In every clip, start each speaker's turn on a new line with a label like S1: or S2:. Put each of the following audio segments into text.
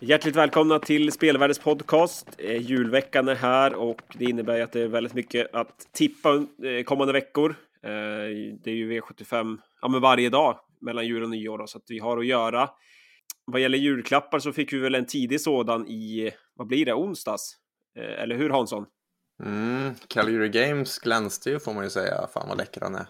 S1: Hjärtligt välkomna till Spelvärldens podcast. Eh, julveckan är här och det innebär att det är väldigt mycket att tippa eh, kommande veckor. Eh, det är ju V75 ja, men varje dag mellan jul och nyår då, så att vi har att göra. Vad gäller julklappar så fick vi väl en tidig sådan i, vad blir det, onsdags? Eller hur Hansson?
S2: Mm, Calgary Games glänste ju får man ju säga. Fan vad läcker han är.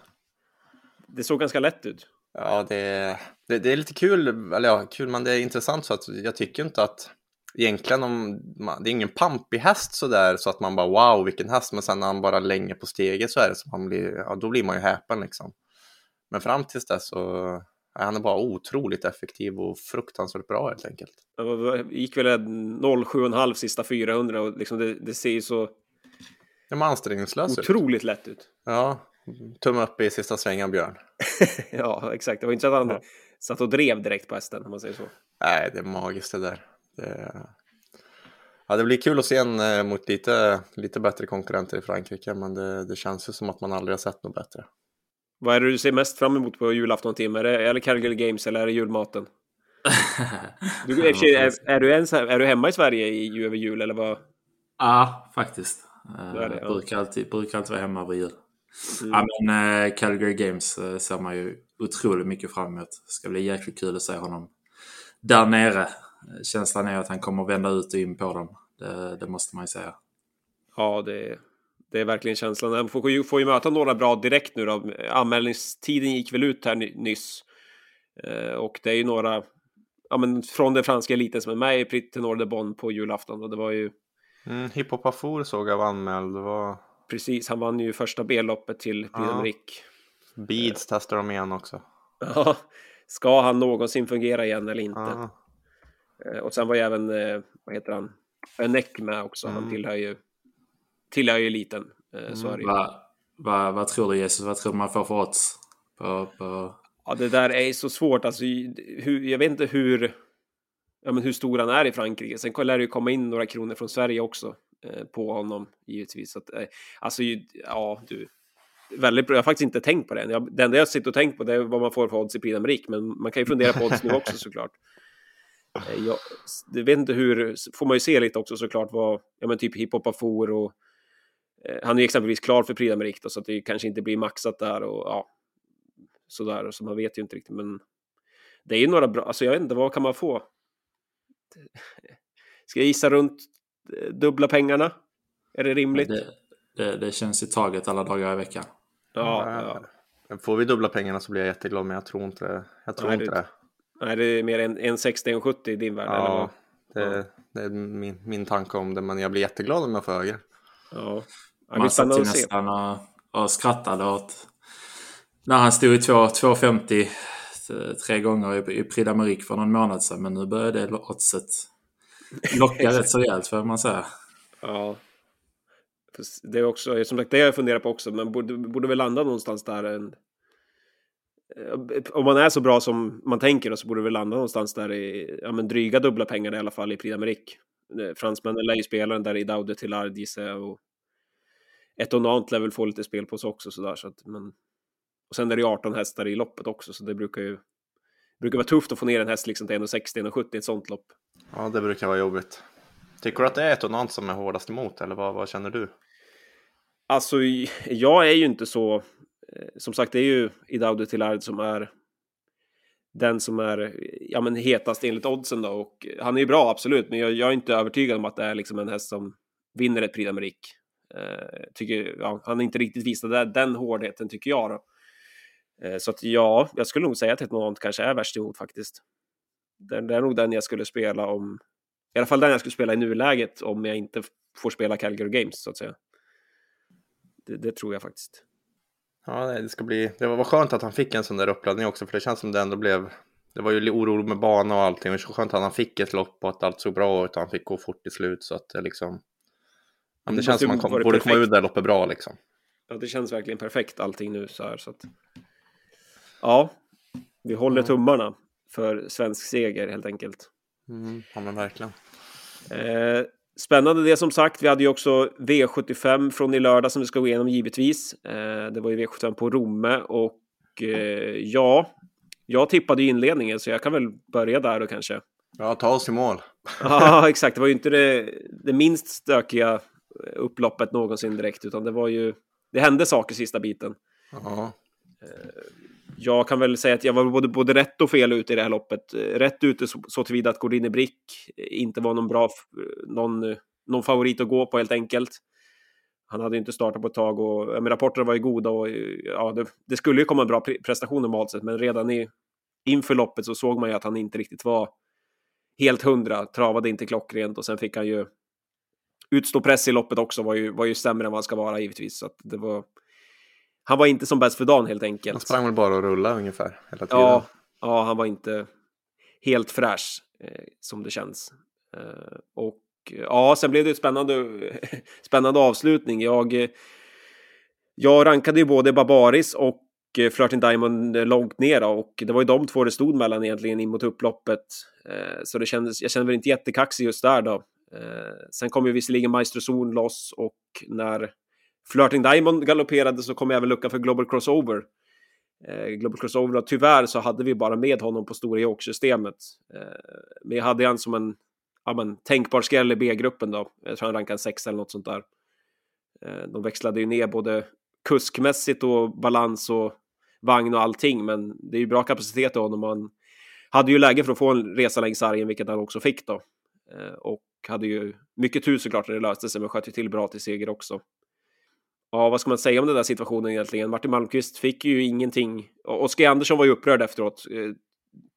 S1: Det såg ganska lätt ut.
S2: Ja, det, det, det, är lite kul, eller ja, kul, men det är intressant så att jag tycker inte att egentligen om, det är ingen pampig häst sådär så att man bara wow vilken häst, men sen när han bara länger på steget så är det som man blir, ja då blir man ju häpen liksom. Men fram tills dess så är han bara otroligt effektiv och fruktansvärt bra helt enkelt.
S1: Det gick väl 0,7,5 sista 400 och liksom det, det ser ju så
S2: de ansträngningslöst
S1: Otroligt lätt ut.
S2: Ja, tumme upp i sista svängen Björn.
S1: ja, exakt. Det var inte så att han ja. satt och drev direkt på hästen om man säger så.
S2: Nej, det är magiskt det där. Det... Ja, det blir kul att se en eh, mot lite, lite bättre konkurrenter i Frankrike, men det, det känns ju som att man aldrig har sett något bättre.
S1: Vad är det du ser mest fram emot på julafton, Tim? Är det, är det Calgary Games eller är det julmaten? du, är, är, är, du ens, är du hemma i Sverige i, över jul eller vad?
S3: Ja, faktiskt. Det det, ja. brukar, alltid, brukar alltid vara hemma över jul. Mm. Ja, men uh, Calgary Games uh, ser man ju otroligt mycket fram emot. Det ska bli jäkligt kul att se honom där nere. Känslan är att han kommer vända ut och in på dem. Det, det måste man ju säga.
S1: Ja, det, det är verkligen känslan. Han får, ju, får ju möta några bra direkt nu då. Anmälningstiden gick väl ut här nyss. Uh, och det är ju några ja, men från den franska eliten som är med i Tenor de Bonn på julafton. Och det var ju
S2: Mm, Hippopafour såg jag var anmäld. Var...
S1: Precis, han vann ju första B-loppet till Prix
S2: ja. Beads testar de igen också.
S1: Ja, ska han någonsin fungera igen eller inte? Ja. Eh, och sen var ju även, eh, vad heter han, Önek med också. Mm. Han tillhör ju, tillhör ju eliten. Eh, så
S3: mm. Vad va, va tror du Jesus? Vad tror du man får för odds? På, på...
S1: Ja, det där är så svårt. Alltså, hur, jag vet inte hur ja, men hur stor han är i Frankrike. Sen lär det ju komma in några kronor från Sverige också på honom givetvis. Att, eh, alltså, ja, du. Väldigt bra. Jag har faktiskt inte tänkt på det. Jag, det enda jag sitter och tänkt på det är vad man får för odds i Prix men man kan ju fundera på odds nu också såklart. Eh, jag, jag vet inte hur, får man ju se lite också såklart vad, ja men typ hiphop Afour och eh, han är ju exempelvis klar för Prix d'Amérique så att det kanske inte blir maxat där och ja, sådär, så man vet ju inte riktigt, men det är ju några bra, alltså jag vet inte, vad kan man få? Ska jag gissa runt eh, dubbla pengarna? Är det rimligt?
S3: Det, det, det känns i taget alla dagar i veckan.
S1: Ja,
S2: ja. Får vi dubbla pengarna så blir jag jätteglad, men jag tror inte, jag tror nej, inte det.
S1: Nej, det är mer en, en 60-70 i din värld?
S2: Ja, det, ja. det, är min, min tanke om det, men jag blir jätteglad om jag får högre.
S1: Ja.
S3: ja Man satt ju nästan och, och skrattade åt när han stod i 2,50 tre gånger i, i Prix för någon månad sedan. Men nu börjar det oddset Lockar rätt så rejält får man säga.
S1: Ja. Det är också, som sagt, det har jag funderat på också, men borde, borde väl landa någonstans där. En, eh, om man är så bra som man tänker så borde vi landa någonstans där i ja, men dryga dubbla pengar i alla fall i Prix d'Amérique. Eh, Fransmännen lär ju spela den där i Daude till Ard gissar jag. Och ett och annat lär väl få lite spel på sig också sådär. Så att, men och sen är det ju 18 hästar i loppet också, så det brukar ju brukar vara tufft att få ner en häst liksom till 1,60-1,70 i ett sånt lopp.
S2: Ja, det brukar vara jobbigt. Tycker du att det är ett och annat som är hårdast emot, eller vad, vad känner du?
S1: Alltså, jag är ju inte så... Eh, som sagt, det är ju Idaude Tillard som är den som är ja, men hetast enligt oddsen då. Och han är ju bra, absolut, men jag, jag är inte övertygad om att det är liksom en häst som vinner ett Prix d'Amérique. Eh, tycker, ja, han har inte riktigt visat den hårdheten, tycker jag. Då. Eh, så att ja, jag skulle nog säga att ett kanske är värst emot faktiskt. Det, det är nog den jag skulle spela om, i alla fall den jag skulle spela i nuläget om jag inte får spela Calgary Games så att säga. Det, det tror jag faktiskt.
S2: Ja, det ska bli, det var skönt att han fick en sån där uppladdning också för det känns som det ändå blev det var ju oro med bana och allting. Men så skönt att han fick ett lopp och att allt såg bra ut. Han fick gå fort i slut så att det liksom. Ja, det känns som att han borde komma ut det loppet bra liksom.
S1: Ja, det känns verkligen perfekt allting nu så här så att. Ja, vi håller tummarna för svensk seger helt enkelt.
S2: Mm, ja, men verkligen.
S1: Eh, spännande det som sagt. Vi hade ju också V75 från i lördag som vi ska gå igenom givetvis. Eh, det var ju V75 på Romme och eh, ja, jag tippade i inledningen så jag kan väl börja där då kanske.
S2: Ja, ta oss i mål.
S1: Ja, exakt. Det var ju inte det, det minst stökiga upploppet någonsin direkt, utan det var ju... Det hände saker sista biten.
S2: Ja.
S1: Jag kan väl säga att jag var både, både rätt och fel ute i det här loppet. Rätt ute så, så tillvida att Gordine Brick inte var någon bra, någon, någon favorit att gå på helt enkelt. Han hade inte startat på ett tag och men rapporterna var ju goda och ja, det, det skulle ju komma en bra prestation normalt sett, men redan i, inför loppet så såg man ju att han inte riktigt var helt hundra, travade inte klockrent och sen fick han ju utstå press i loppet också, var ju, var ju sämre än vad han ska vara givetvis. Så att det var, han var inte som bäst för dagen helt enkelt. Han
S2: sprang väl bara och rullade ungefär hela tiden.
S1: Ja, ja han var inte helt fräsch eh, som det känns. Eh, och ja, sen blev det ett spännande, spännande avslutning. Jag, jag rankade ju både Barbaris och eh, Flirting Diamond långt ner och det var ju de två det stod mellan egentligen in mot upploppet. Eh, så det kändes, jag kände väl inte jättekaxig just där då. Eh, sen kom ju visserligen Maestro Zon loss och när Flirting Diamond galopperade så kom även lucka för Global Crossover. Eh, Global Crossover, och tyvärr så hade vi bara med honom på Stora York-systemet. Eh, men jag hade han som en ja, men, tänkbar skräll i B-gruppen då. Jag tror han rankade en sex eller något sånt där. Eh, de växlade ju ner både kuskmässigt och balans och vagn och allting, men det är ju bra kapacitet i honom. Han hade ju läge för att få en resa längs sargen, vilket han också fick då. Eh, och hade ju mycket tur såklart när det löste sig, men sköt ju till bra till seger också. Ja, vad ska man säga om den där situationen egentligen? Martin Malmqvist fick ju ingenting. Oskar Andersson var ju upprörd efteråt. Eh,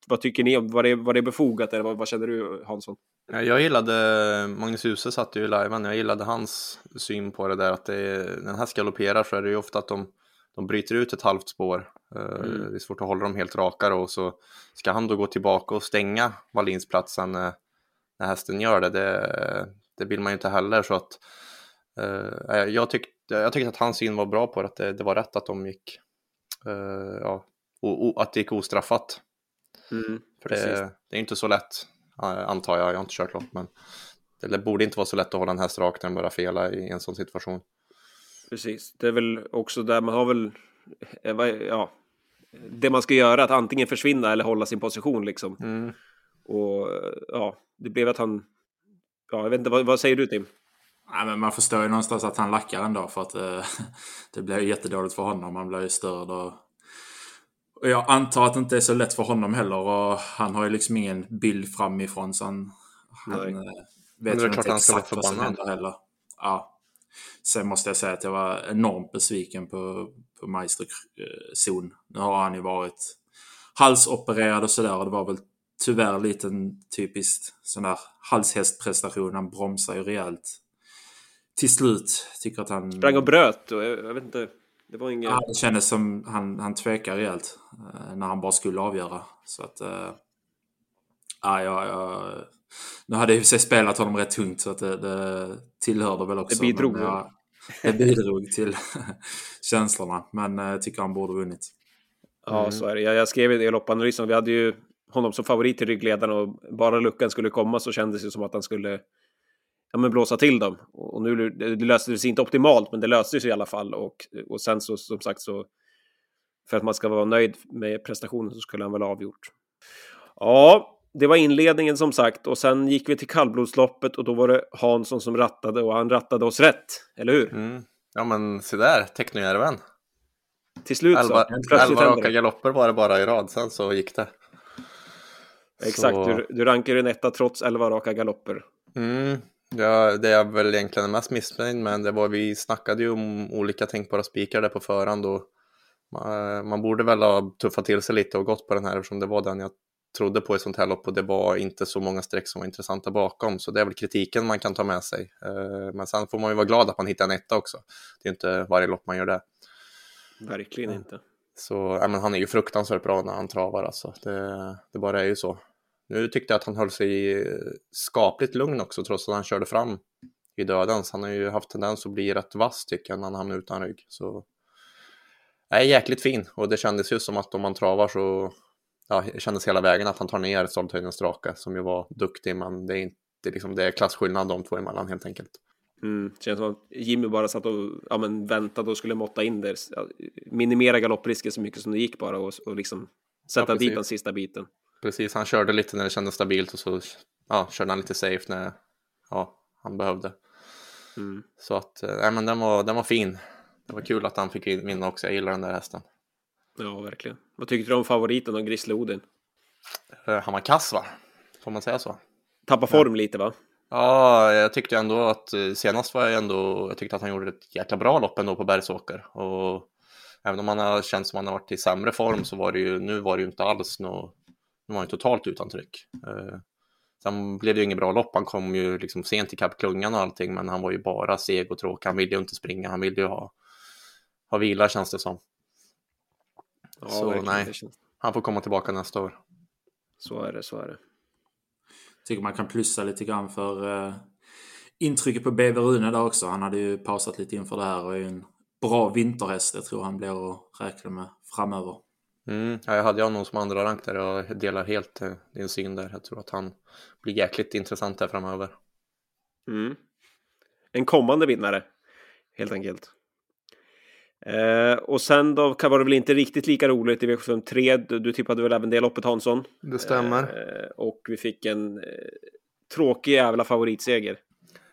S1: vad tycker ni? Var det, var det befogat eller vad, vad känner du Hansson?
S2: Jag gillade, Magnus Djuse satt ju i liven, jag gillade hans syn på det där att det är, när den här galopperar så är det ju ofta att de, de bryter ut ett halvt spår. Eh, mm. Det är svårt att hålla dem helt raka och så ska han då gå tillbaka och stänga Wallinsplatsen när, när hästen gör det. det. Det vill man ju inte heller så att jag, tyckte, jag tyckte att hans syn var bra på det, att det, det var rätt att de gick, uh, ja, o, o, att det gick ostraffat. Mm, För det, det, är inte så lätt, antar jag. Jag har inte kört lopp, men det borde inte vara så lätt att hålla en häst rakt när den börjar fela i en sån situation.
S1: Precis, det är väl också där man har väl, eh, ja, det man ska göra, att antingen försvinna eller hålla sin position liksom. Mm. Och ja, det blev att han, ja, jag vet inte, vad, vad säger du Tim?
S3: Ja, men man förstår ju någonstans att han lackar ändå för att eh, det blir jättedåligt för honom. Han blir ju störd och och jag antar att det inte är så lätt för honom heller och han har ju liksom ingen bild framifrån så han, han eh, vet ju inte exakt vad som händer heller. Ja. Sen måste jag säga att jag var enormt besviken på, på Meister zon. Nu har han ju varit halsopererad och sådär och det var väl tyvärr lite en typiskt sån där halshästprestation. Han bromsar ju rejält till slut. Tycker att han...
S1: Sprang och bröt och jag, jag vet inte. Det var inget...
S3: Ja, det kändes som han, han tvekade rejält eh, när han bara skulle avgöra. Så att... Eh, ja, ja, ja, nu hade jag i sig spelat honom rätt tungt så att det, det tillhörde väl också.
S1: Det bidrog. Men,
S3: ja, det bidrog till känslorna. Men jag eh, tycker han borde vunnit.
S1: Mm. Ja, så är det. Jag, jag skrev i loppanalysen, vi hade ju honom som favorit i ryggledaren och bara luckan skulle komma så kändes det som att han skulle ja, men blåsa till dem. Och nu det löste sig inte optimalt, men det löste sig i alla fall. Och, och sen så som sagt så för att man ska vara nöjd med prestationen så skulle han väl avgjort. Ja, det var inledningen som sagt och sen gick vi till kallblodsloppet och då var det Hansson som rattade och han rattade oss rätt, eller hur?
S2: Mm. Ja men se där, Technojärven.
S1: Till slut
S2: elva, så. Elva raka galopper var det bara i rad, sen så gick det.
S1: Exakt, så... du, du rankar en etta trots elva raka galopper.
S2: Mm. Ja, det jag väl egentligen är mest missnöjd med, det var vi snackade ju om olika tänkbara spikar där på förhand och man, man, borde väl ha tuffat till sig lite och gått på den här eftersom det var den jag trodde på i sånt här lopp och det var inte så många streck som var intressanta bakom. Så det är väl kritiken man kan ta med sig. Eh, men sen får man ju vara glad att man hittar en etta också. Det är inte varje lopp man gör det.
S1: Verkligen inte.
S2: Så ja, men han är ju fruktansvärt bra när han travar alltså. Det, det bara är ju så. Nu tyckte jag att han höll sig skapligt lugn också trots att han körde fram i dödens. Han har ju haft tendens att bli rätt vass tycker jag när han hamnar utan rygg. Så är jäkligt fin och det kändes ju som att om man travar så ja, det kändes hela vägen att han tar ner Stolthöjdens drake som ju var duktig men det är inte liksom, det är klasskillnad de två emellan helt enkelt.
S1: Mm, känns som att Jimmy bara satt och ja, men väntade och skulle måtta in det. Minimera galopprisken så mycket som det gick bara och, och liksom sätta ja, dit den sista biten.
S2: Precis, han körde lite när det kändes stabilt och så ja, körde han lite safe när ja, han behövde. Mm. Så att, nej men den var, den var fin. Det var kul att han fick vinna också, jag gillar den där hästen.
S1: Ja, verkligen. Vad tyckte du om favoriten och Grizzly Odin?
S2: Han var kass va? Får man säga så?
S1: Tappa form ja. lite va?
S2: Ja, jag tyckte ändå att eh, senast var jag ändå, jag tyckte att han gjorde ett jäkla bra lopp ändå på Bergsåker. Och även om han har känt som att han har varit i sämre form så var det ju, nu var det ju inte alls något, nu var han totalt utan tryck. Eh, sen blev det ju inget bra lopp, han kom ju liksom sent ikapp klungan och allting, men han var ju bara seg och tråkig. Han ville ju inte springa, han ville ju ha, ha vila känns det som. Ja, så nej, han får komma tillbaka nästa år.
S1: Så är det, så är det.
S3: Tycker man kan plussa lite grann för uh, intrycket på BV Rune där också. Han hade ju pausat lite inför det här och är ju en bra vinterhäst. Jag tror han blir att räkna med framöver.
S2: Mm, ja, jag hade honom som andra rank där och jag delar helt uh, din syn där. Jag tror att han blir jäkligt intressant här framöver.
S1: Mm. En kommande vinnare, helt enkelt. Eh, och sen då var det väl inte riktigt lika roligt i V753. Du, du tippade väl även det loppet Hansson?
S2: Det stämmer.
S1: Eh, och vi fick en eh, tråkig jävla favoritseger.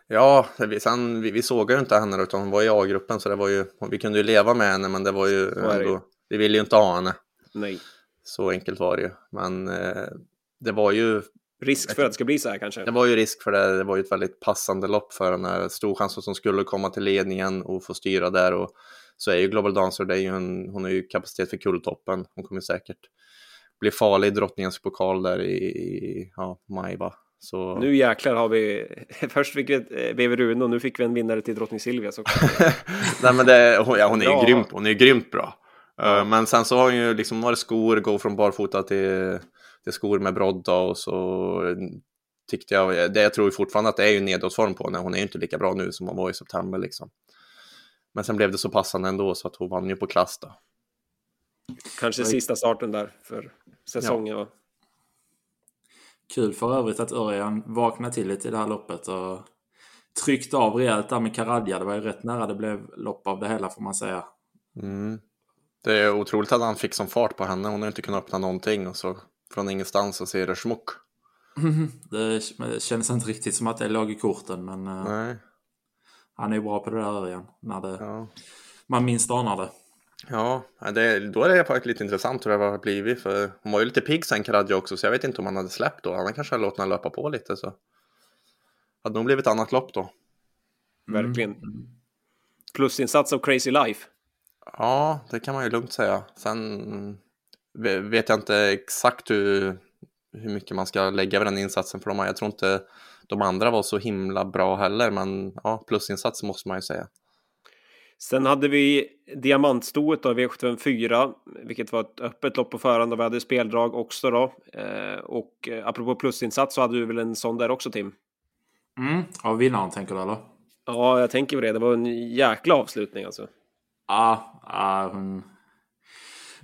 S2: Ja, sen, vi, vi såg ju inte henne utan hon var i A-gruppen så det var ju, vi kunde ju leva med henne men det var ju ändå, vi ville ju inte ha henne.
S1: Nej.
S2: Så enkelt var det ju. Men eh, det var ju
S1: Risk för att det ska bli så här kanske?
S2: Det var ju risk för det. Det var ju ett väldigt passande lopp för henne. Stor chans som skulle komma till ledningen och få styra där. Och så är ju Global Dancer, det är ju en, hon har ju kapacitet för kulltoppen. Hon kommer säkert bli farlig i drottningens pokal där i, i ja, maj va. Så...
S1: Nu jäklar har vi, först fick vi ett BV Rune och nu fick vi en vinnare till drottning Silvia. Så...
S2: Nej men det, hon, ja, hon är ju ja. grymt, hon är grymt bra. Ja. Men sen så har hon ju liksom varit skor, gå från barfota till, till skor med brodda och så tyckte jag, det jag tror fortfarande att det är ju nedåtform på henne, hon är ju inte lika bra nu som hon var i september liksom. Men sen blev det så passande ändå så att hon vann ju på klass då.
S1: Kanske sista starten där för säsongen. Ja.
S3: Kul för övrigt att Örjan vaknade till lite i det här loppet och tryckte av rejält där med Karadja. Det var ju rätt nära det blev lopp av det hela får man säga.
S2: Mm. Det är otroligt att han fick som fart på henne. Hon har inte kunnat öppna någonting och så från ingenstans så ser det smock.
S3: det känns inte riktigt som att det låg i korten men... Eh, Nej. Han är ju bra på det där Örjan. När det, ja. man minst anar det.
S2: Ja, det, då är det faktiskt lite intressant hur det har blivit. För hon var ju lite pigg sen Karadja också, så jag vet inte om han hade släppt då. Han kanske hade låtit henne löpa på lite så. Hade nog blivit ett annat lopp då.
S1: Verkligen. Plusinsats av Crazy Life.
S2: Ja, det kan man ju lugnt säga. Sen vet jag inte exakt hur, hur mycket man ska lägga vid den insatsen för dem. Jag tror inte de andra var så himla bra heller, men ja, plusinsats måste man ju säga.
S1: Sen hade vi diamantstoet då, V754, vilket var ett öppet lopp på förhand och vi hade speldrag också då. Eh, och eh, apropå plusinsats så hade du väl en sån där också Tim?
S3: Mm, av vinnaren tänker du eller?
S1: Ja, jag tänker på det. Det var en jäkla avslutning alltså.
S3: Ja, ja hon...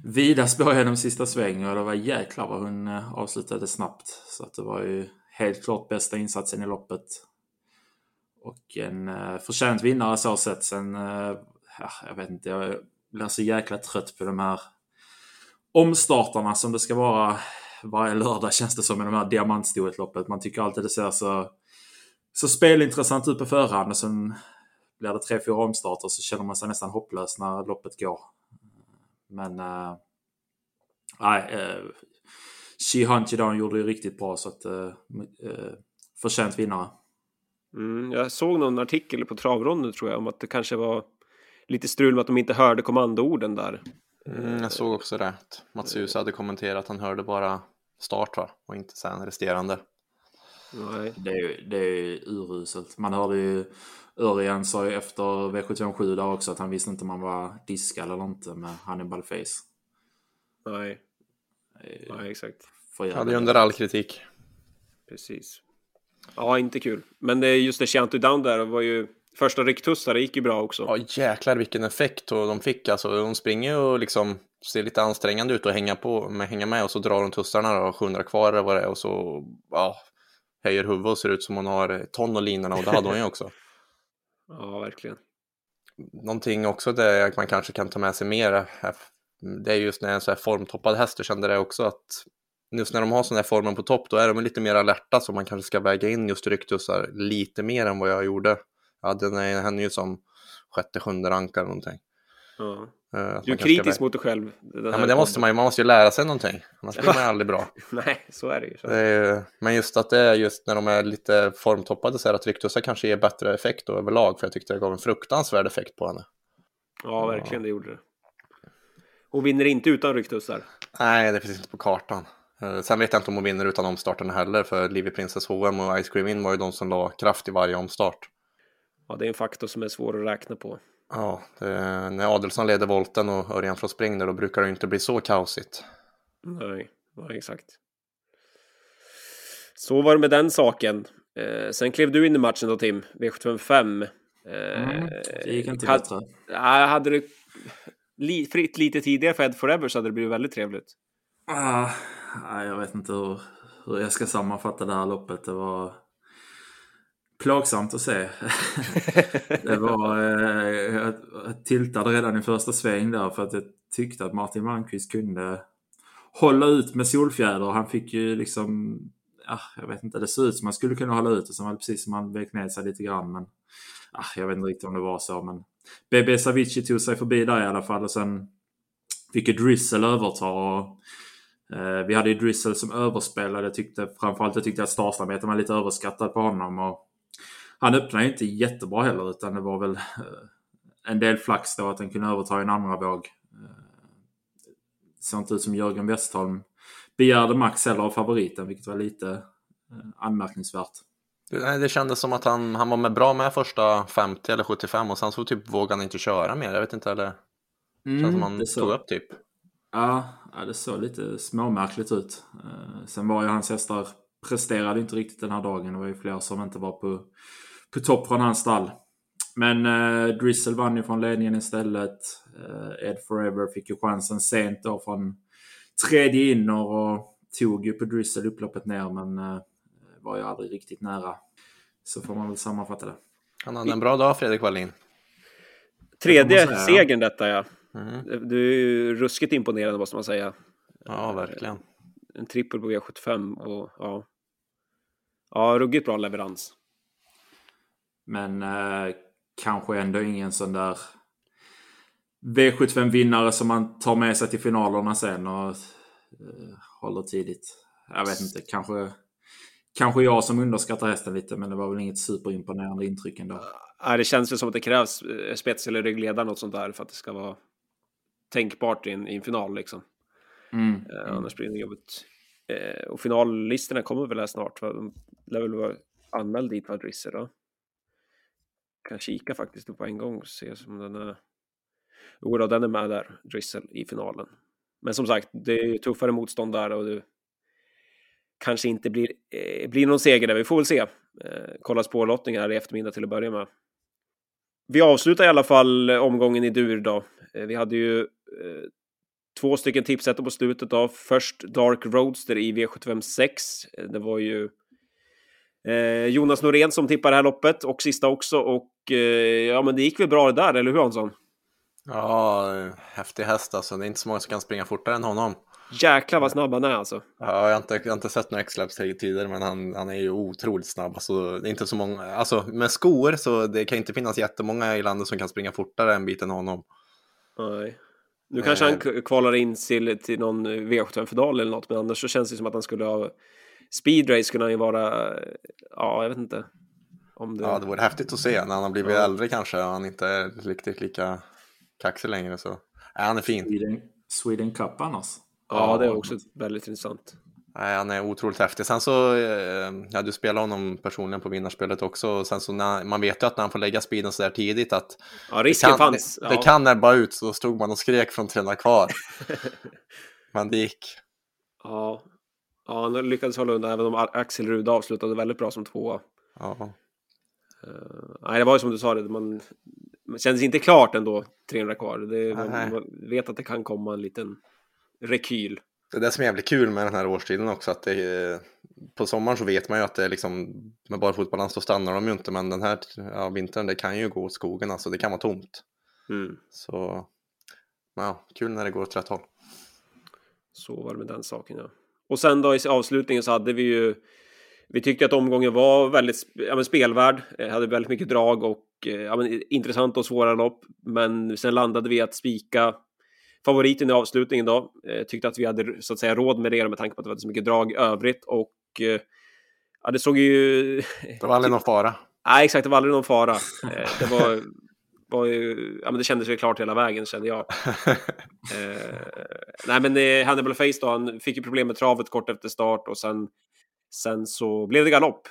S3: Vida spår genom sista svängen och det var jäklar vad hon eh, avslutade snabbt. Så att det var ju helt klart bästa insatsen i loppet. Och en eh, förtjänt vinnare så sett. Sen, eh, jag vet inte, jag blir så jäkla trött på de här omstartarna som det ska vara varje lördag känns det som i de här diamantstoet-loppet. Man tycker alltid det ser så, så spelintressant ut på förhand och sen blir det tre, fyra omstarter så känner man sig nästan hopplös när loppet går. Men äh, nej, äh, She idag gjorde ju riktigt bra så att eh, eh, förtjänt vinnare.
S1: Mm, jag såg någon artikel på travronden tror jag om att det kanske var lite strul med att de inte hörde kommandoorden där.
S2: Mm, jag såg också det. Mats Hus hade kommenterat att han hörde bara start va? och inte sen resterande.
S3: Nej. Det är ju det är uruselt. Man hörde ju Örjan sa ju efter V757 där också att han visste inte om han var diskad eller inte med Hannibal Face.
S1: Nej. Ja, exakt.
S2: Ja, det är under all kritik.
S1: Precis. Ja, inte kul. Men det är just det, Shanty Down där var ju första rycktussar, det gick ju bra också.
S2: Ja, jäklar vilken effekt och de fick alltså. De springer och liksom ser lite ansträngande ut och hänga, på, med, hänga med och så drar de tussarna då, 700 kvar eller vad det är och så ja, höjer huvudet och ser ut som hon har ton och linorna och det hade hon ju också.
S1: Ja, verkligen.
S2: Någonting också där man kanske kan ta med sig mer det är just när en så här formtoppad häst, jag kände det också att just när de har sån här formen på topp, då är de lite mer alerta så man kanske ska väga in just ryktusar lite mer än vad jag gjorde. Ja, den är henne ju som sjätte, sjunde rankare någonting.
S1: Ja. Uh, du är kritisk mot dig själv.
S2: Ja, men det måste man ju. Man måste ju lära sig någonting. Annars blir man ju aldrig bra.
S1: Nej, så är det ju.
S2: Det är, men just att det är just när de är lite formtoppade så är det att ryktusar kanske ger bättre effekt då överlag. För jag tyckte det gav en fruktansvärd effekt på henne.
S1: Ja, verkligen det gjorde det. Hon vinner inte utan ryktussar.
S2: Nej, det finns inte på kartan. Eh, sen vet jag inte om hon vinner utan omstarten heller, för Livy Princess HM och Ice Cream In var ju de som la kraft i varje omstart.
S1: Ja, det är en faktor som är svår att räkna på.
S2: Ja, det, när Adelsson leder volten och Örjan från springer då brukar det inte bli så kaosigt.
S1: Nej, ja, exakt. Så var det med den saken. Eh, sen klev du in i matchen då Tim, V755.
S3: Eh, mm, det gick inte bättre.
S1: Ja, hade du li, fritt lite tidigare för Ed Forever så hade det blivit väldigt trevligt.
S3: Ah, jag vet inte hur, hur jag ska sammanfatta det här loppet. Det var plågsamt att se. det var, eh, jag, jag tiltade redan i första sväng där för att jag tyckte att Martin Malmqvist kunde hålla ut med Solfjäder. Han fick ju liksom, ja, jag vet inte, det såg ut som man skulle kunna hålla ut och så var det precis som han vek ner sig lite grann. Men ja, jag vet inte riktigt om det var så. Men BB Savici tog sig förbi där i alla fall och sen fick ju Drizzle överta. Och, eh, vi hade ju Drizzle som överspelade. Tyckte framförallt jag tyckte att startsamheten var lite överskattad på honom. Och han öppnade ju inte jättebra heller utan det var väl eh, en del flax då att han kunde överta en andra våg. Eh, det såg inte ut som Jörgen Westholm begärde max heller av favoriten vilket var lite eh, anmärkningsvärt.
S2: Det, det kändes som att han, han var med bra med första 50 eller 75 och sen så typ vågade han inte köra mer. Jag vet inte eller. Mm, känns som han tog upp typ.
S3: Ja, ja, det såg lite småmärkligt ut. sen var ju hans hästar presterade inte riktigt den här dagen. Det var ju flera som inte var på på topp från hans stall. Men eh, Drizzle vann ju från ledningen istället. Eh, Ed Forever fick ju chansen sent då från tredje inner och tog ju på Drizzle upploppet ner men eh, var ju aldrig riktigt nära. Så får man väl sammanfatta det.
S2: Han hade en bra dag Fredrik Wallin.
S1: Tredje segern detta ja. Mm. Du är ju ruskigt imponerande måste man säga.
S2: Ja, verkligen.
S1: En trippel på V75 och ja. Ja, ruggigt bra leverans.
S3: Men eh, kanske ändå ingen sån där V75-vinnare som man tar med sig till finalerna sen och eh, håller tidigt. Jag vet inte, kanske, kanske jag som underskattar hästen lite, men det var väl inget superimponerande intryck ändå.
S1: Ja, det känns väl som att det krävs eh, spets eller ryggledare något sånt där för att det ska vara tänkbart i en, i en final liksom. Mm. Eh, annars blir det jobbigt. Eh, och finallistorna kommer väl här snart? Va? De lär väl vara anmäld dit vad Drisser då? Kan kika faktiskt på en gång och se om den är... Jo då, den är med där, Drizzle, i finalen. Men som sagt, det är ju tuffare motstånd där och det kanske inte blir, eh, blir någon seger där. Vi får väl se. Eh, kolla på här i eftermiddag till att börja med. Vi avslutar i alla fall eh, omgången i dur då. Eh, vi hade ju eh, två stycken tipsetter på slutet då. Först Dark Roadster i V75 6. Eh, det var ju Eh, Jonas Norén som tippar det här loppet och sista också. Och eh, ja, men det gick väl bra det där, eller hur Hansson?
S2: Ja, häftig häst alltså. Det är inte så många som kan springa fortare än honom.
S1: Jäklar vad snabb han är alltså.
S2: Ja, jag har inte, jag har inte sett några X-Labs tidigare, men han, han är ju otroligt snabb. Alltså, det är inte så många, alltså med skor så det kan inte finnas jättemånga i landet som kan springa fortare en bit än honom.
S1: Nej. Nu kanske han eh. kvalar in till, till någon V75-final eller något, men annars så känns det som att han skulle ha speedrace skulle han ju vara, ja, jag vet inte.
S2: Om det... Ja, det vore häftigt att se när han har blivit ja. äldre kanske och han inte är riktigt lika kaxig längre så. Ja, han är fin.
S3: Sweden, Sweden Cup annars.
S1: Ja, ja, det är också väldigt intressant.
S2: Nej, han är otroligt häftig. Sen så, eh, ja du spelar honom personligen på vinnarspelet också. Sen så när, man vet ju att när han får lägga speeden så där tidigt att
S1: ja, risken
S2: det
S1: kan, fanns.
S2: Det, det kan ebba ut, så stod man och skrek från tränare kvar. Men det gick.
S1: Ja, Ja, han lyckades hålla undan även om Axel Rude avslutade väldigt bra som tvåa.
S2: Ja.
S1: Uh, nej, det var ju som du sa, det, man, man kändes inte klart ändå, 300 kvar. Det, man, man, vet att det kan komma en liten rekyl.
S2: Det är det som är jävligt kul med den här årstiden också, att det, på sommaren så vet man ju att det är liksom, med bara fotbollens så stannar de ju inte, men den här ja, vintern, det kan ju gå åt skogen, alltså det kan vara tomt.
S1: Mm.
S2: Så, ja, kul när det går åt rätt håll.
S1: Så var det med den saken, ja. Och sen då i avslutningen så hade vi ju vi tyckte att omgången var väldigt ja, men spelvärd, eh, hade väldigt mycket drag och eh, ja, men, intressant och svåra lopp. Men sen landade vi att spika favoriten i avslutningen då. Eh, tyckte att vi hade så att säga råd med det med tanke på att det var så mycket drag övrigt och ja, det såg ju...
S2: Det var aldrig någon fara.
S1: Nej, exakt, det var aldrig någon fara. det var, var ju, ja men det kändes ju klart hela vägen kände jag. eh, nej men Hannibal Face då, han fick ju problem med travet kort efter start och sen Sen så blev det galopp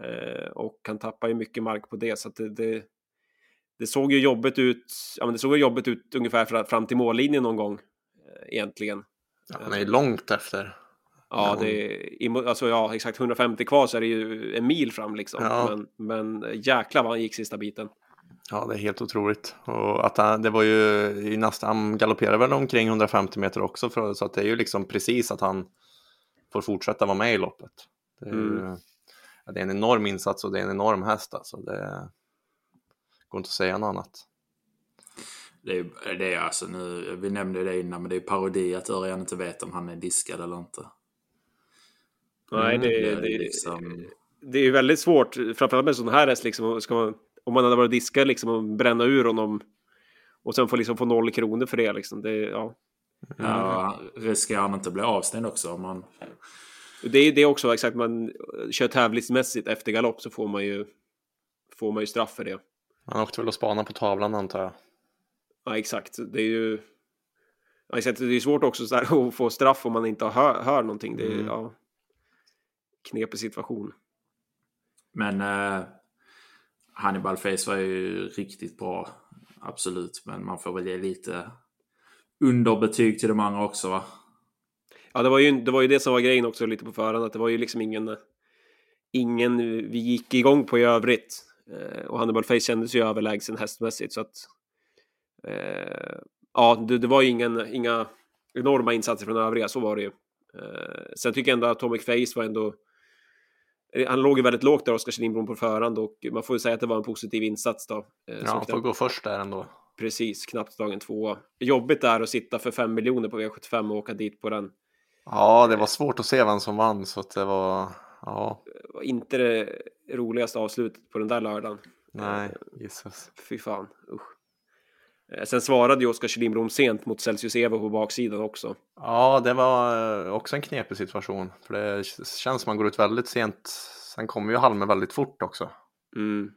S1: eh, och han tappade ju mycket mark på det så att det, det, det såg ju jobbigt ut. Ja, men det såg ju jobbigt ut ungefär fram till mållinjen någon gång eh, egentligen.
S2: Ja, han är ju långt efter.
S1: Ja, det är, alltså, ja, exakt 150 kvar så är det ju en mil fram liksom. Ja. Men, men jäklar vad han gick sista biten.
S2: Ja, det är helt otroligt. Och att han, det var ju i nästa, han galopperade väl omkring 150 meter också, för, så att det är ju liksom precis att han får fortsätta vara med i loppet. Det är, mm. det är en enorm insats och det är en enorm häst alltså. Det går inte att säga något annat.
S3: Det är, det är alltså nu, vi nämnde det innan, men det är parodi att Örjan inte vet om han är diskad eller inte.
S1: Nej, det, mm, det, det, är liksom... det är väldigt svårt, framförallt med sån här häst, liksom, ska man, om man hade varit diskad liksom, och bränna ur honom och sen få, liksom, få noll kronor för det. Liksom. det ja.
S3: Ja, riskerar han inte bli avstängd också om man...
S1: Det är det också exakt, man kör tävlingsmässigt efter galopp så får man ju, får man ju straff för det.
S2: Han åkte väl och spana på tavlan antar jag.
S1: Ja, exakt. Det är ju... Ja, exakt. Det är svårt också så här, att få straff om man inte hör, hör någonting. Det är mm. ja, knepig situation.
S3: Men eh, Hannibal Face var ju riktigt bra. Absolut, men man får väl ge lite underbetyg till de andra också va?
S1: Ja, det var ju det, var ju det som var grejen också lite på förhand, att det var ju liksom ingen, ingen vi gick igång på i övrigt. Eh, och Hannibal Face kändes ju överlägsen hästmässigt så att eh, ja, det, det, var ju ingen, inga enorma insatser från övriga, så var det ju. Eh, sen tycker jag ändå att Atomic Face var ändå han låg ju väldigt lågt där, Oskar Lindblom på förhand och man får ju säga att det var en positiv insats då.
S2: Eh, ja, han får gå först där ändå.
S1: Precis, knappt dagen två. Jobbigt där att sitta för fem miljoner på V75 och åka dit på den.
S2: Ja, det var svårt att se vem som vann så att det var, ja.
S1: Var inte det roligaste avslutet på den där lördagen.
S2: Nej, Jesus.
S1: Fy fan, usch. Eh, sen svarade ju Oskar Kjellin sent mot Celsius Evo på baksidan också.
S2: Ja, det var eh, också en knepig situation. För det känns som att man går ut väldigt sent. Sen kommer ju Halme väldigt fort också.
S1: Mm.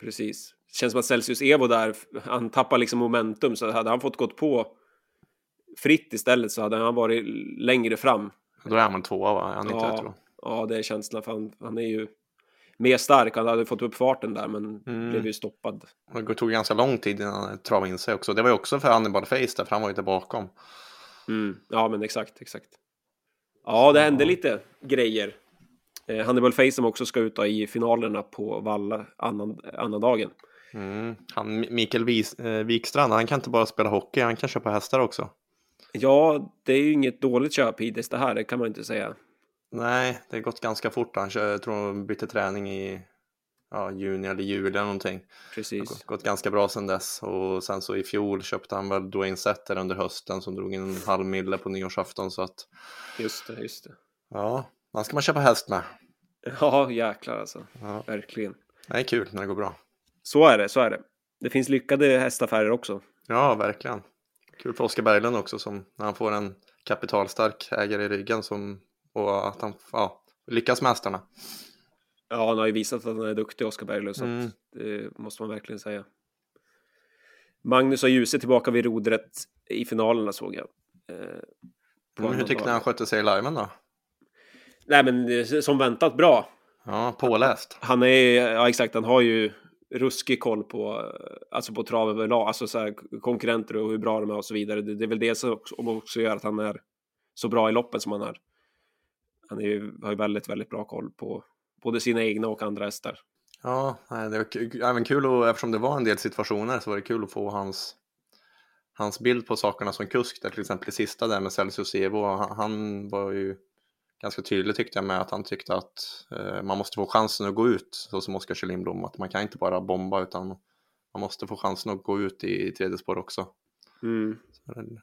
S1: Precis känns som att Celsius Evo där, han tappar liksom momentum, så hade han fått gått på fritt istället så hade han varit längre fram.
S2: Då är han tvåa va? Han inte ja, tror.
S1: ja, det är känslan för han, han är ju mer stark. Han hade fått upp farten där men mm. blev ju stoppad.
S2: Det tog ganska lång tid innan han travade in sig också. Det var ju också för Hannibal Face där, för han var ju där bakom.
S1: Mm. Ja, men exakt, exakt. Ja, det hände lite grejer. Eh, Hannibal Face som också ska ut i finalerna på Valla annan, annan dagen.
S2: Mm. Han, Mikael Vis, eh, Wikstrand, han kan inte bara spela hockey, han kan köpa hästar också.
S1: Ja, det är ju inget dåligt köp hittills det här, det kan man inte säga.
S2: Nej, det har gått ganska fort. Han kör, jag tror han bytte träning i ja, juni eller juli eller någonting.
S1: Precis.
S2: Det har gått ganska bra sedan dess. Och sen så i fjol köpte han väl Dwayne Setter under hösten som drog in en halv mille på nyårsafton. Så att...
S1: Just det, just det.
S2: Ja, man ska man köpa häst med.
S1: Ja, jäklar alltså. Ja. Verkligen.
S2: Det är kul när det går bra.
S1: Så är det, så är det. Det finns lyckade hästaffärer också.
S2: Ja, verkligen. Kul för Oskar Berglund också som när han får en kapitalstark ägare i ryggen som, och att han ja, lyckas med hästarna.
S1: Ja, han har ju visat att han är duktig, Oskar Berglund, så mm. det måste man verkligen säga. Magnus och Ljuse tillbaka vid rodret i finalerna såg jag. Eh,
S2: hur tyckte ni han skötte sig i liven då?
S1: Nej, men som väntat bra.
S2: Ja, påläst.
S1: Han är, ja exakt, han har ju ruskig koll på, alltså på trav överlag, alltså så här, konkurrenter och hur bra de är och så vidare. Det, det är väl det som också, också gör att han är så bra i loppen som han är. Han är har ju väldigt, väldigt bra koll på både sina egna och andra hästar.
S2: Ja, det var även kul och eftersom det var en del situationer så var det kul att få hans, hans bild på sakerna som kusk där till exempel i sista där med Celsius Evo. Han, han var ju ganska tydlig tyckte jag med att han tyckte att eh, man måste få chansen att gå ut, så som Oskar Kjellin att man kan inte bara bomba utan man måste få chansen att gå ut i, i tredje spår också.
S1: Mm.
S2: Så det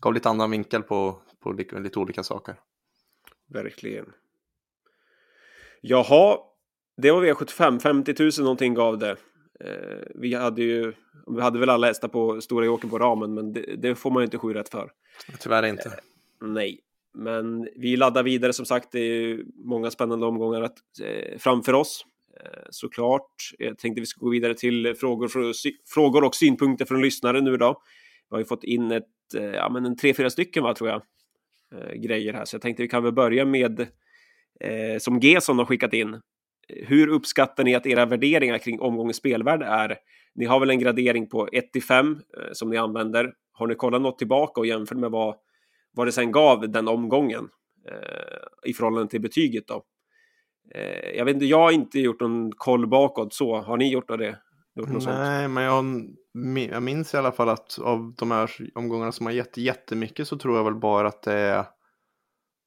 S2: gav lite annan vinkel på, på lite, lite olika saker.
S1: Verkligen. Jaha, det var V75. 50 000 någonting gav det. Eh, vi hade ju, vi hade väl alla hästar på Stora Jokern på ramen, men det, det, får man ju inte sju rätt för.
S2: Tyvärr inte.
S1: Eh, nej, men vi laddar vidare som sagt. Det är ju många spännande omgångar att, eh, framför oss. Eh, såklart. Jag tänkte vi ska gå vidare till frågor, frågor och synpunkter från lyssnare nu idag. Vi har ju fått in ett, eh, ja, men en tre, fyra stycken va, tror jag, Eh, grejer här. Så jag tänkte vi kan väl börja med, eh, som Gesson har skickat in. Hur uppskattar ni att era värderingar kring omgångens spelvärde är? Ni har väl en gradering på 1 till 5 eh, som ni använder. Har ni kollat något tillbaka och jämfört med vad, vad det sen gav den omgången eh, i förhållande till betyget då? Eh, jag vet inte, jag har inte gjort någon koll bakåt så. Har ni gjort det? Gjort
S2: Nej, sånt? men jag, jag minns i alla fall att av de här omgångarna som har gett jättemycket så tror jag väl bara att det är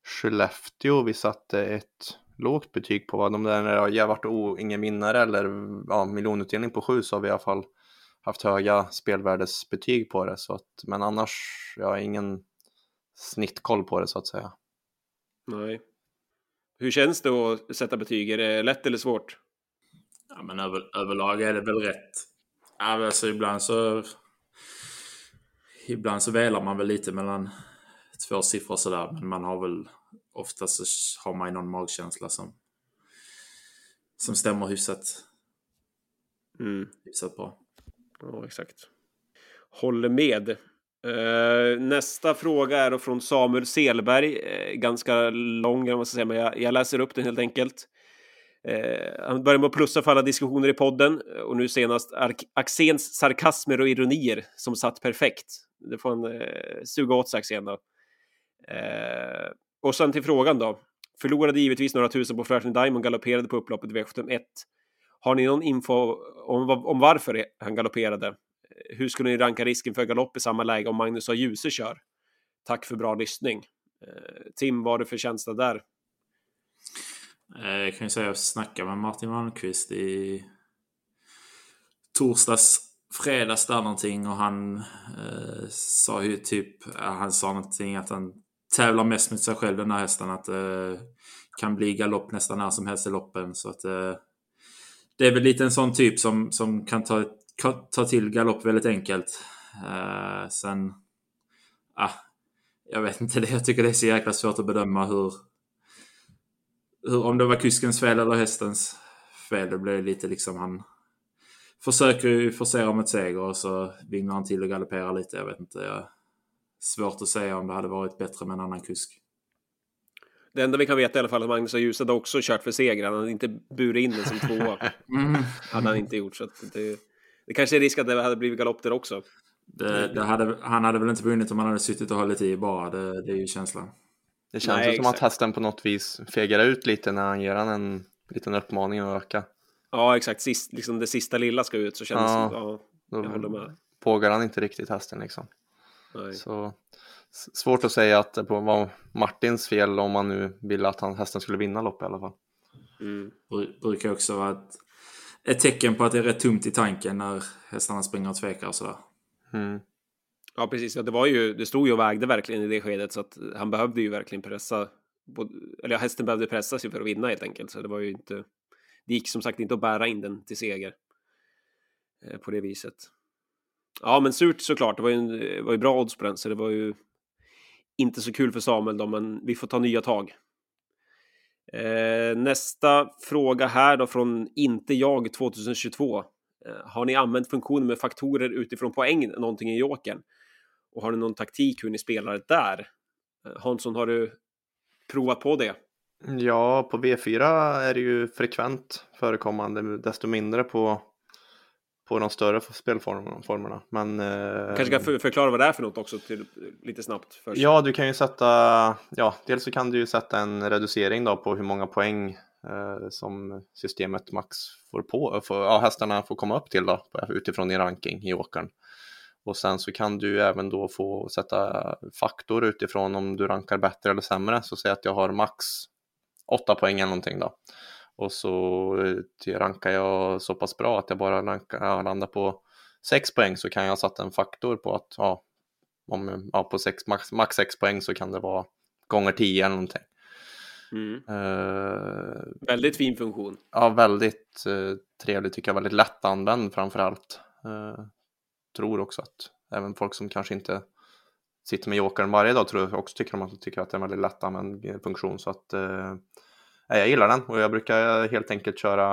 S2: Skellefteå vi satte ett lågt betyg på. Va? De där när har varit ingen vinnare eller ja, miljonutdelning på sju så har vi i alla fall haft höga spelvärdesbetyg på det. Så att, men annars, jag har ingen snittkoll på det så att säga.
S1: Nej. Hur känns det att sätta betyg? Är det lätt eller svårt?
S3: Ja, men över, överlag är det väl rätt. Alltså ibland så... Ibland så välar man väl lite mellan två siffror sådär, men man har väl oftast så har man någon magkänsla som, som stämmer hyfsat, mm. hyfsat bra.
S1: Ja, exakt. Håller med. Uh, nästa fråga är då från Samuel Selberg. Uh, ganska lång, man ska säga, men jag, jag, läser upp den helt enkelt. Eh, han börjar med att plussa för alla diskussioner i podden eh, och nu senast Axéns sarkasmer och ironier som satt perfekt. Det får han eh, suga åt sig Axén då. och sen till frågan då. Förlorade givetvis några tusen på Flashing Diamond, galopperade på upploppet V71. Har ni någon info om, om varför han galopperade? hur skulle ni ranka risken för galopp i samma läge om Magnus och Djuse kör? Tack för bra lyssning. Eh, Tim, vad har du för känsla där?
S3: Eh, jag kan ju säga att jag snackade med Martin Malmqvist i torsdags, fredags där någonting och han eh, sa ju typ, eh, han sa någonting att han tävlar mest mot sig själv den här hästen. Att det eh, kan bli galopp nästan när som helst i loppen. Så att eh, det är väl lite en sån typ som, som kan ta ta till galopp väldigt enkelt. Eh, sen, ah, jag vet inte, det. jag tycker det är så jäkla svårt att bedöma hur, hur om det var kuskens fel eller hästens fel. Det blir lite liksom han försöker ju forcera mot seger och så vinglar han till och galopperar lite. Jag vet inte. Jag, svårt att säga om det hade varit bättre med en annan kusk.
S1: Det enda vi kan veta i alla fall är att Magnus och Ljus hade också kört för seger. Han hade inte burit in den som tvåa. mm. hade han inte gjort. Så det, det kanske är risk att det hade blivit galopp där också.
S3: Det, det hade, han hade väl inte vunnit om han hade suttit och hållit i bara. Det, det är ju känslan.
S2: Det känns Nej, som exakt. att hästen på något vis fegar ut lite när han ger han en liten uppmaning att öka.
S1: Ja, exakt. Sist, liksom det sista lilla ska ut så känns ja, ja jag håller med.
S2: Pågar han inte riktigt hästen liksom. Nej. Så svårt att säga att det var Martins fel om man nu ville att han, hästen skulle vinna loppet i alla fall.
S3: Mm. Brukar också vara att ett tecken på att det är rätt tomt i tanken när hästarna springer och tvekar och sådär. Mm.
S1: Ja, precis. Ja, det, var ju, det stod ju och vägde verkligen i det skedet så att han behövde ju verkligen pressa. Eller ja, hästen behövde pressa sig för att vinna helt enkelt. Så det var ju inte. Det gick som sagt inte att bära in den till seger. Eh, på det viset. Ja, men surt såklart. Det var ju, var ju bra odds på den, så det var ju inte så kul för Samuel då, men vi får ta nya tag. Eh, nästa fråga här då från Inte jag 2022. Eh, har ni använt funktionen med faktorer utifrån poäng någonting i Jokern? Och har ni någon taktik hur ni spelar där? Eh, Hansson, har du provat på det?
S2: Ja, på V4 är det ju frekvent förekommande, desto mindre på på de större spelformerna. Men,
S1: eh, kanske kan förklara vad det är för något också till, lite snabbt.
S2: Först. Ja, du kan ju sätta, ja, dels så kan du ju sätta en reducering då på hur många poäng eh, som systemet max får på, för, ja, hästarna får komma upp till då, utifrån din ranking i åkern. Och sen så kan du även då få sätta faktor utifrån om du rankar bättre eller sämre. Så säg att jag har max 8 poäng eller någonting då. Och så eh, rankar jag så pass bra att jag bara rankar, jag landar på 6 poäng så kan jag sätta en faktor på att ja, om, ja, på sex, max, max 6 poäng så kan det vara gånger 10 eller någonting.
S1: Mm. Uh, väldigt fin funktion.
S2: Ja, väldigt uh, trevlig tycker jag. Väldigt lättanvänd framför allt. Uh, tror också att även folk som kanske inte sitter med jokern varje dag tror jag också tycker, om att, tycker att det är en väldigt lättanvänd funktion. Så att uh, jag gillar den och jag brukar helt enkelt köra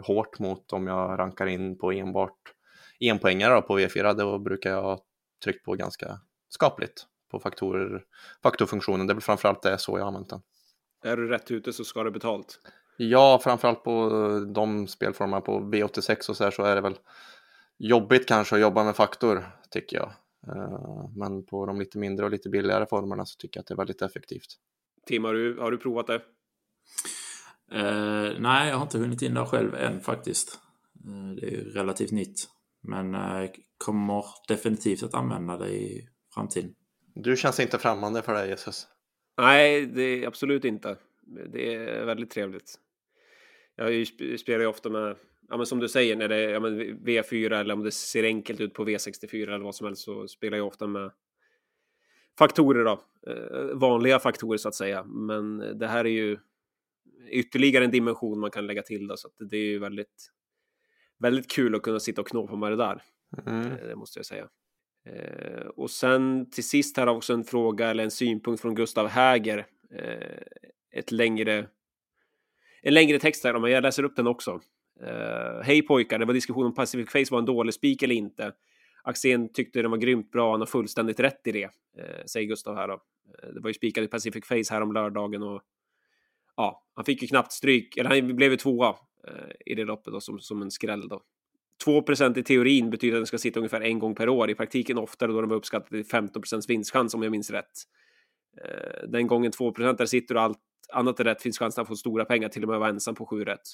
S2: hårt mot om jag rankar in på enbart enpoängare på V4. Då brukar jag trycka på ganska skapligt på faktorer, faktorfunktionen. Det är väl framförallt det så jag har använt den.
S1: Är du rätt ute så ska du betalt.
S2: Ja, framförallt på de spelformerna på V86 och så här så är det väl jobbigt kanske att jobba med faktor tycker jag. Eh, men på de lite mindre och lite billigare formerna så tycker jag att det är väldigt effektivt.
S1: Tim, har du, har du provat det?
S3: Uh, nej, jag har inte hunnit in där själv än faktiskt. Uh, det är ju relativt nytt. Men uh, kommer definitivt att använda det i framtiden.
S2: Du känns inte främmande för det, Jesus?
S1: Nej, det är absolut inte. Det är väldigt trevligt. Jag spelar ju ofta med, ja men som du säger, när det är ja, men V4 eller om det ser enkelt ut på V64 eller vad som helst så spelar jag ofta med faktorer då. Eh, vanliga faktorer så att säga. Men det här är ju ytterligare en dimension man kan lägga till då, så att det är ju väldigt, väldigt kul att kunna sitta och knåpa med det där. Mm. Eh, det måste jag säga. Eh, och sen till sist här också en fråga eller en synpunkt från Gustav Häger. Ett längre, en längre text här, men jag läser upp den också. Uh, Hej pojkar, det var diskussion om Pacific Face var en dålig spik eller inte. Axén tyckte den var grymt bra, han har fullständigt rätt i det, eh, säger Gustav här då. Eh, det var ju spikad i Pacific Face här om lördagen och ja, han fick ju knappt stryk, eller han blev ju tvåa eh, i det loppet då, som, som en skräll då. 2 i teorin betyder att den ska sitta ungefär en gång per år. I praktiken oftare då den var uppskattad till 15% vinstchans om jag minns rätt. Eh, den gången 2 där sitter och allt annat är rätt finns chansen att få stora pengar till och med att vara ensam på 7 rätt.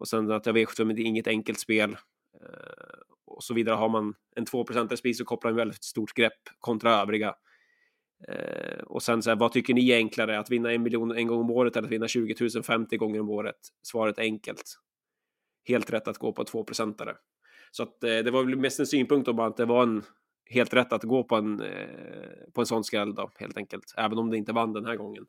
S1: Och sen att jag vet att det är inget enkelt spel. Eh, och så vidare har man en 2 spis så kopplar man väldigt stort grepp kontra övriga. Eh, och sen så här, vad tycker ni är enklare? Att vinna en miljon en gång om året eller att vinna 20 000 50 gånger om året? Svaret är enkelt helt rätt att gå på 2 procentare. Så att eh, det var väl mest en synpunkt om att det var en helt rätt att gå på en, eh, på en sån skräll då, helt enkelt. Även om det inte vann den här gången.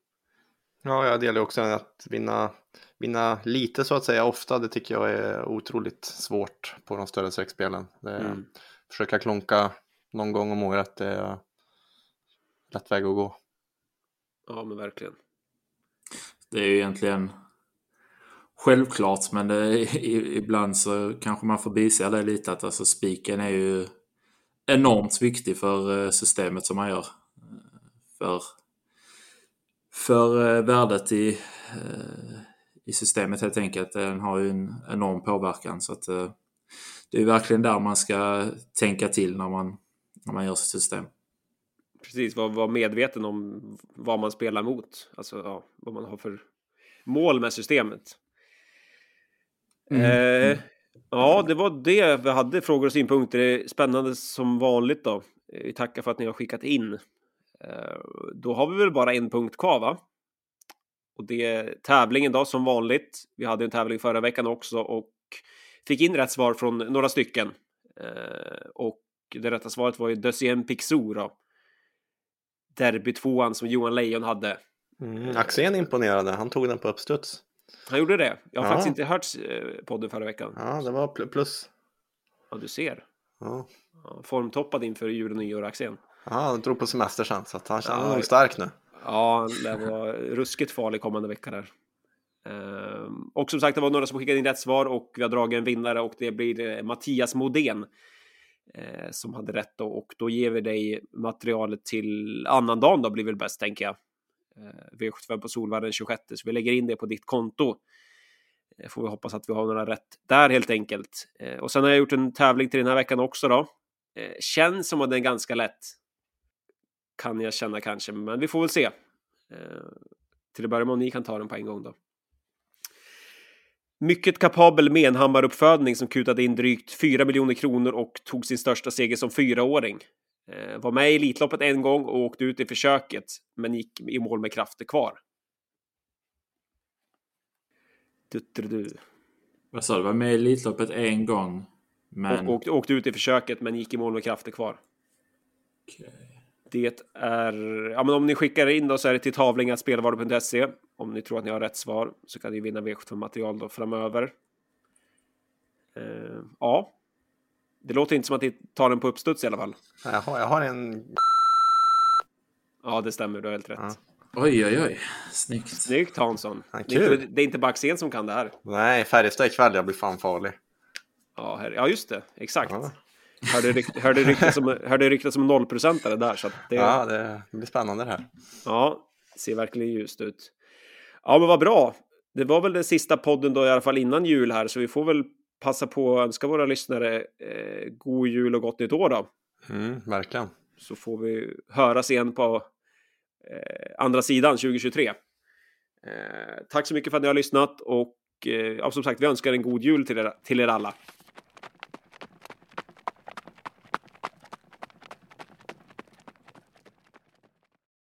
S2: Ja, jag delar också att vinna, vinna lite så att säga ofta. Det tycker jag är otroligt svårt på de större streckspelen. Mm. Försöka klonka någon gång om året, det är rätt väg att gå.
S1: Ja, men verkligen.
S3: Det är ju egentligen självklart, men det, ibland så kanske man får bise det lite att alltså spiken är ju enormt viktig för eh, systemet som man gör. För, för eh, värdet i, eh, i systemet helt enkelt. Den har ju en enorm påverkan så att det är verkligen där man ska tänka till när man, när man gör sitt system.
S1: Precis, vara var medveten om vad man spelar mot. Alltså ja, vad man har för mål med systemet. Mm. Eh, ja, det var det vi hade, frågor och synpunkter. Spännande som vanligt då. Vi tackar för att ni har skickat in. Eh, då har vi väl bara en punkt kvar, va? Och det är tävlingen då, som vanligt. Vi hade en tävling förra veckan också och fick in rätt svar från några stycken. Eh, och det rätta svaret var ju Deuxième Pixou då. Derby-tvåan som Johan Lejon hade.
S2: Mm, Axén imponerade, han tog den på uppstuds.
S1: Han gjorde det. Jag har ja. faktiskt inte hört eh, podden förra veckan.
S2: Ja, det var plus.
S1: Ja, du ser. Ja. Formtoppad inför jul och nyår, Axén.
S2: Ja, han drog på semester sen, så han känner ja, nog stark nu.
S1: Ja, det var ruskigt farlig kommande vecka där. Ehm, och som sagt, det var några som skickade in rätt svar och vi har dragit en vinnare och det blir eh, Mattias Modén eh, som hade rätt då och då ger vi dig materialet till annandagen då blir väl bäst tänker jag. Eh, V75 på Solvalla 26, så vi lägger in det på ditt konto. Eh, får vi hoppas att vi har några rätt där helt enkelt. Eh, och sen har jag gjort en tävling till den här veckan också då. Känns som att den är ganska lätt. Kan jag känna kanske, men vi får väl se. Till att börja med om ni kan ta den på en gång då. Mycket kapabel menhammaruppfödning som kutade in drygt 4 miljoner kronor och tog sin största seger som fyraåring. Eh, var med i Elitloppet en gång och åkte ut i försöket, men gick i mål med krafter kvar. Du, du, du.
S3: Vad sa du? Var med i Elitloppet en gång,
S1: men... Och åkte, åkte ut i försöket, men gick i mål med krafter kvar. Okay. Det är, ja men om ni skickar in då så är det till tavlingatspelvaror.se om ni tror att ni har rätt svar så kan ni vinna V75-material då framöver. Uh, ja, det låter inte som att ni tar den på uppstuds i alla fall.
S2: Jag har, jag har en...
S1: Ja, det stämmer. Du har helt rätt. Ja.
S3: Oj, oj, oj. Snyggt.
S1: Snyggt Hansson. Ja, det, är inte, det är inte Backsten som kan det här.
S2: Nej, Färjestad ikväll. Jag blir fan farlig.
S1: Ja, här, ja just det. Exakt. Ja. Hörde, rykt, hörde, ryktas om, hörde ryktas om nollprocentare där. Så det,
S2: ja, det blir spännande det här.
S1: Ja, ser verkligen ljust ut. Ja, men vad bra. Det var väl den sista podden då i alla fall innan jul här, så vi får väl passa på att önska våra lyssnare eh, god jul och gott nytt år då.
S2: Mm, verkligen.
S1: Så får vi höras igen på eh, andra sidan 2023. Eh, tack så mycket för att ni har lyssnat och eh, som sagt, vi önskar en god jul till er, till er alla.